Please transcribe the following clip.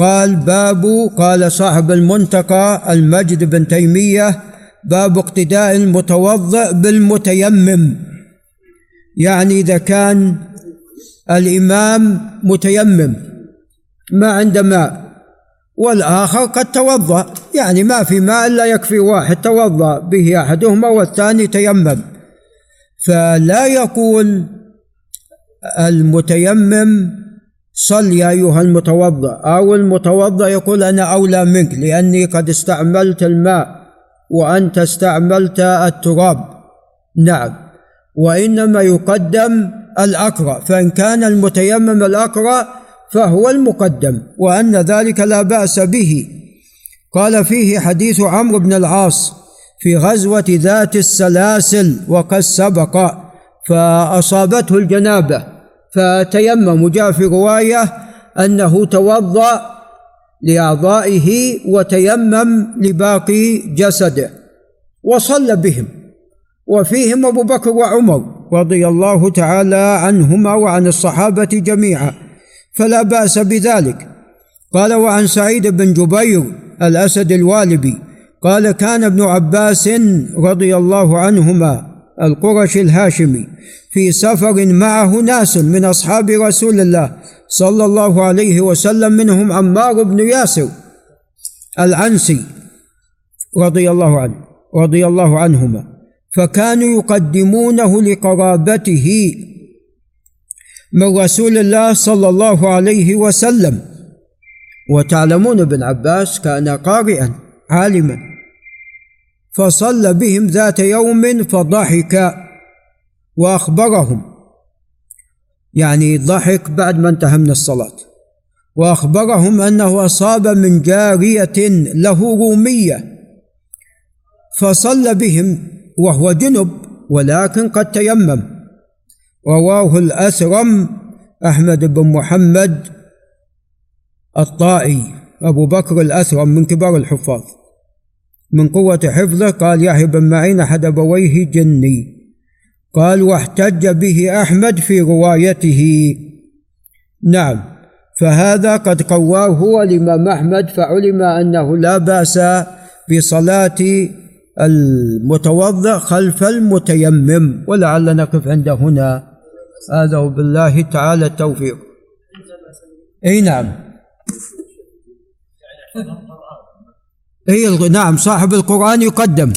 قال باب قال صاحب المنتقى المجد بن تيمية باب اقتداء المتوضئ بالمتيمم. يعني إذا كان الإمام متيمم ما عنده ماء والآخر قد توضأ. يعني ما في ماء إلا يكفي واحد توضأ به أحدهما والثاني تيمم. فلا يقول المتيمم صل يا أيها المتوضأ. أو المتوضأ يقول أنا أولى منك لأني قد استعملت الماء وأنت استعملت التراب. نعم. وإنما يقدم الأقرأ. فإن كان المتيمم الأقرأ فهو المقدم وأن ذلك لا بأس به. قال فيه حديث عمرو بن العاص في غزوة ذات السلاسل وقد سبق فأصابته الجنابة. فتيمم جاء في رواية أنه توضأ لأعضائه وتيمم لباقي جسده وصلى بهم. وفيهم أبو بكر وعمر رضي الله تعالى عنهما وعن الصحابة جميعا فلا بأس بذلك. قال وعن سعيد بن جبير الأسد الوالبي قال كان ابن عباس رضي الله عنهما القرشي الهاشمي في سفر معه ناس من أصحاب رسول الله صلى الله عليه وسلم منهم عمار بن ياسر العنسي رضي الله عنه رضي الله عنهما. فكانوا يقدمونه لقرابته من رسول الله صلى الله عليه وسلم. وتعلمون ابن عباس كان قارئا عالما. فصلى بهم ذات يوم فضحك وأخبرهم. يعني ضحك بعد ما انتهى من الصلاة. وأخبرهم أنه أصاب من جارية له رومية. فصلى بهم وهو جنب ولكن قد تيمم. رواه الاثرم أحمد بن محمد الطائي. أبو بكر الاثرم من كبار الحفاظ. من قوة حفظه قال يحيى بن معين أحد أبويه جني. قال واحتج به أحمد في روايته. نعم فهذا قد قواه هو الإمام أحمد فعلم أنه لا بأس بصلاة المتوضأ خلف المتيمم ولعل نقف عند هنا. هذا وبالله تعالى التوفيق. إي نعم. إي نعم صاحب القرآن يقدم.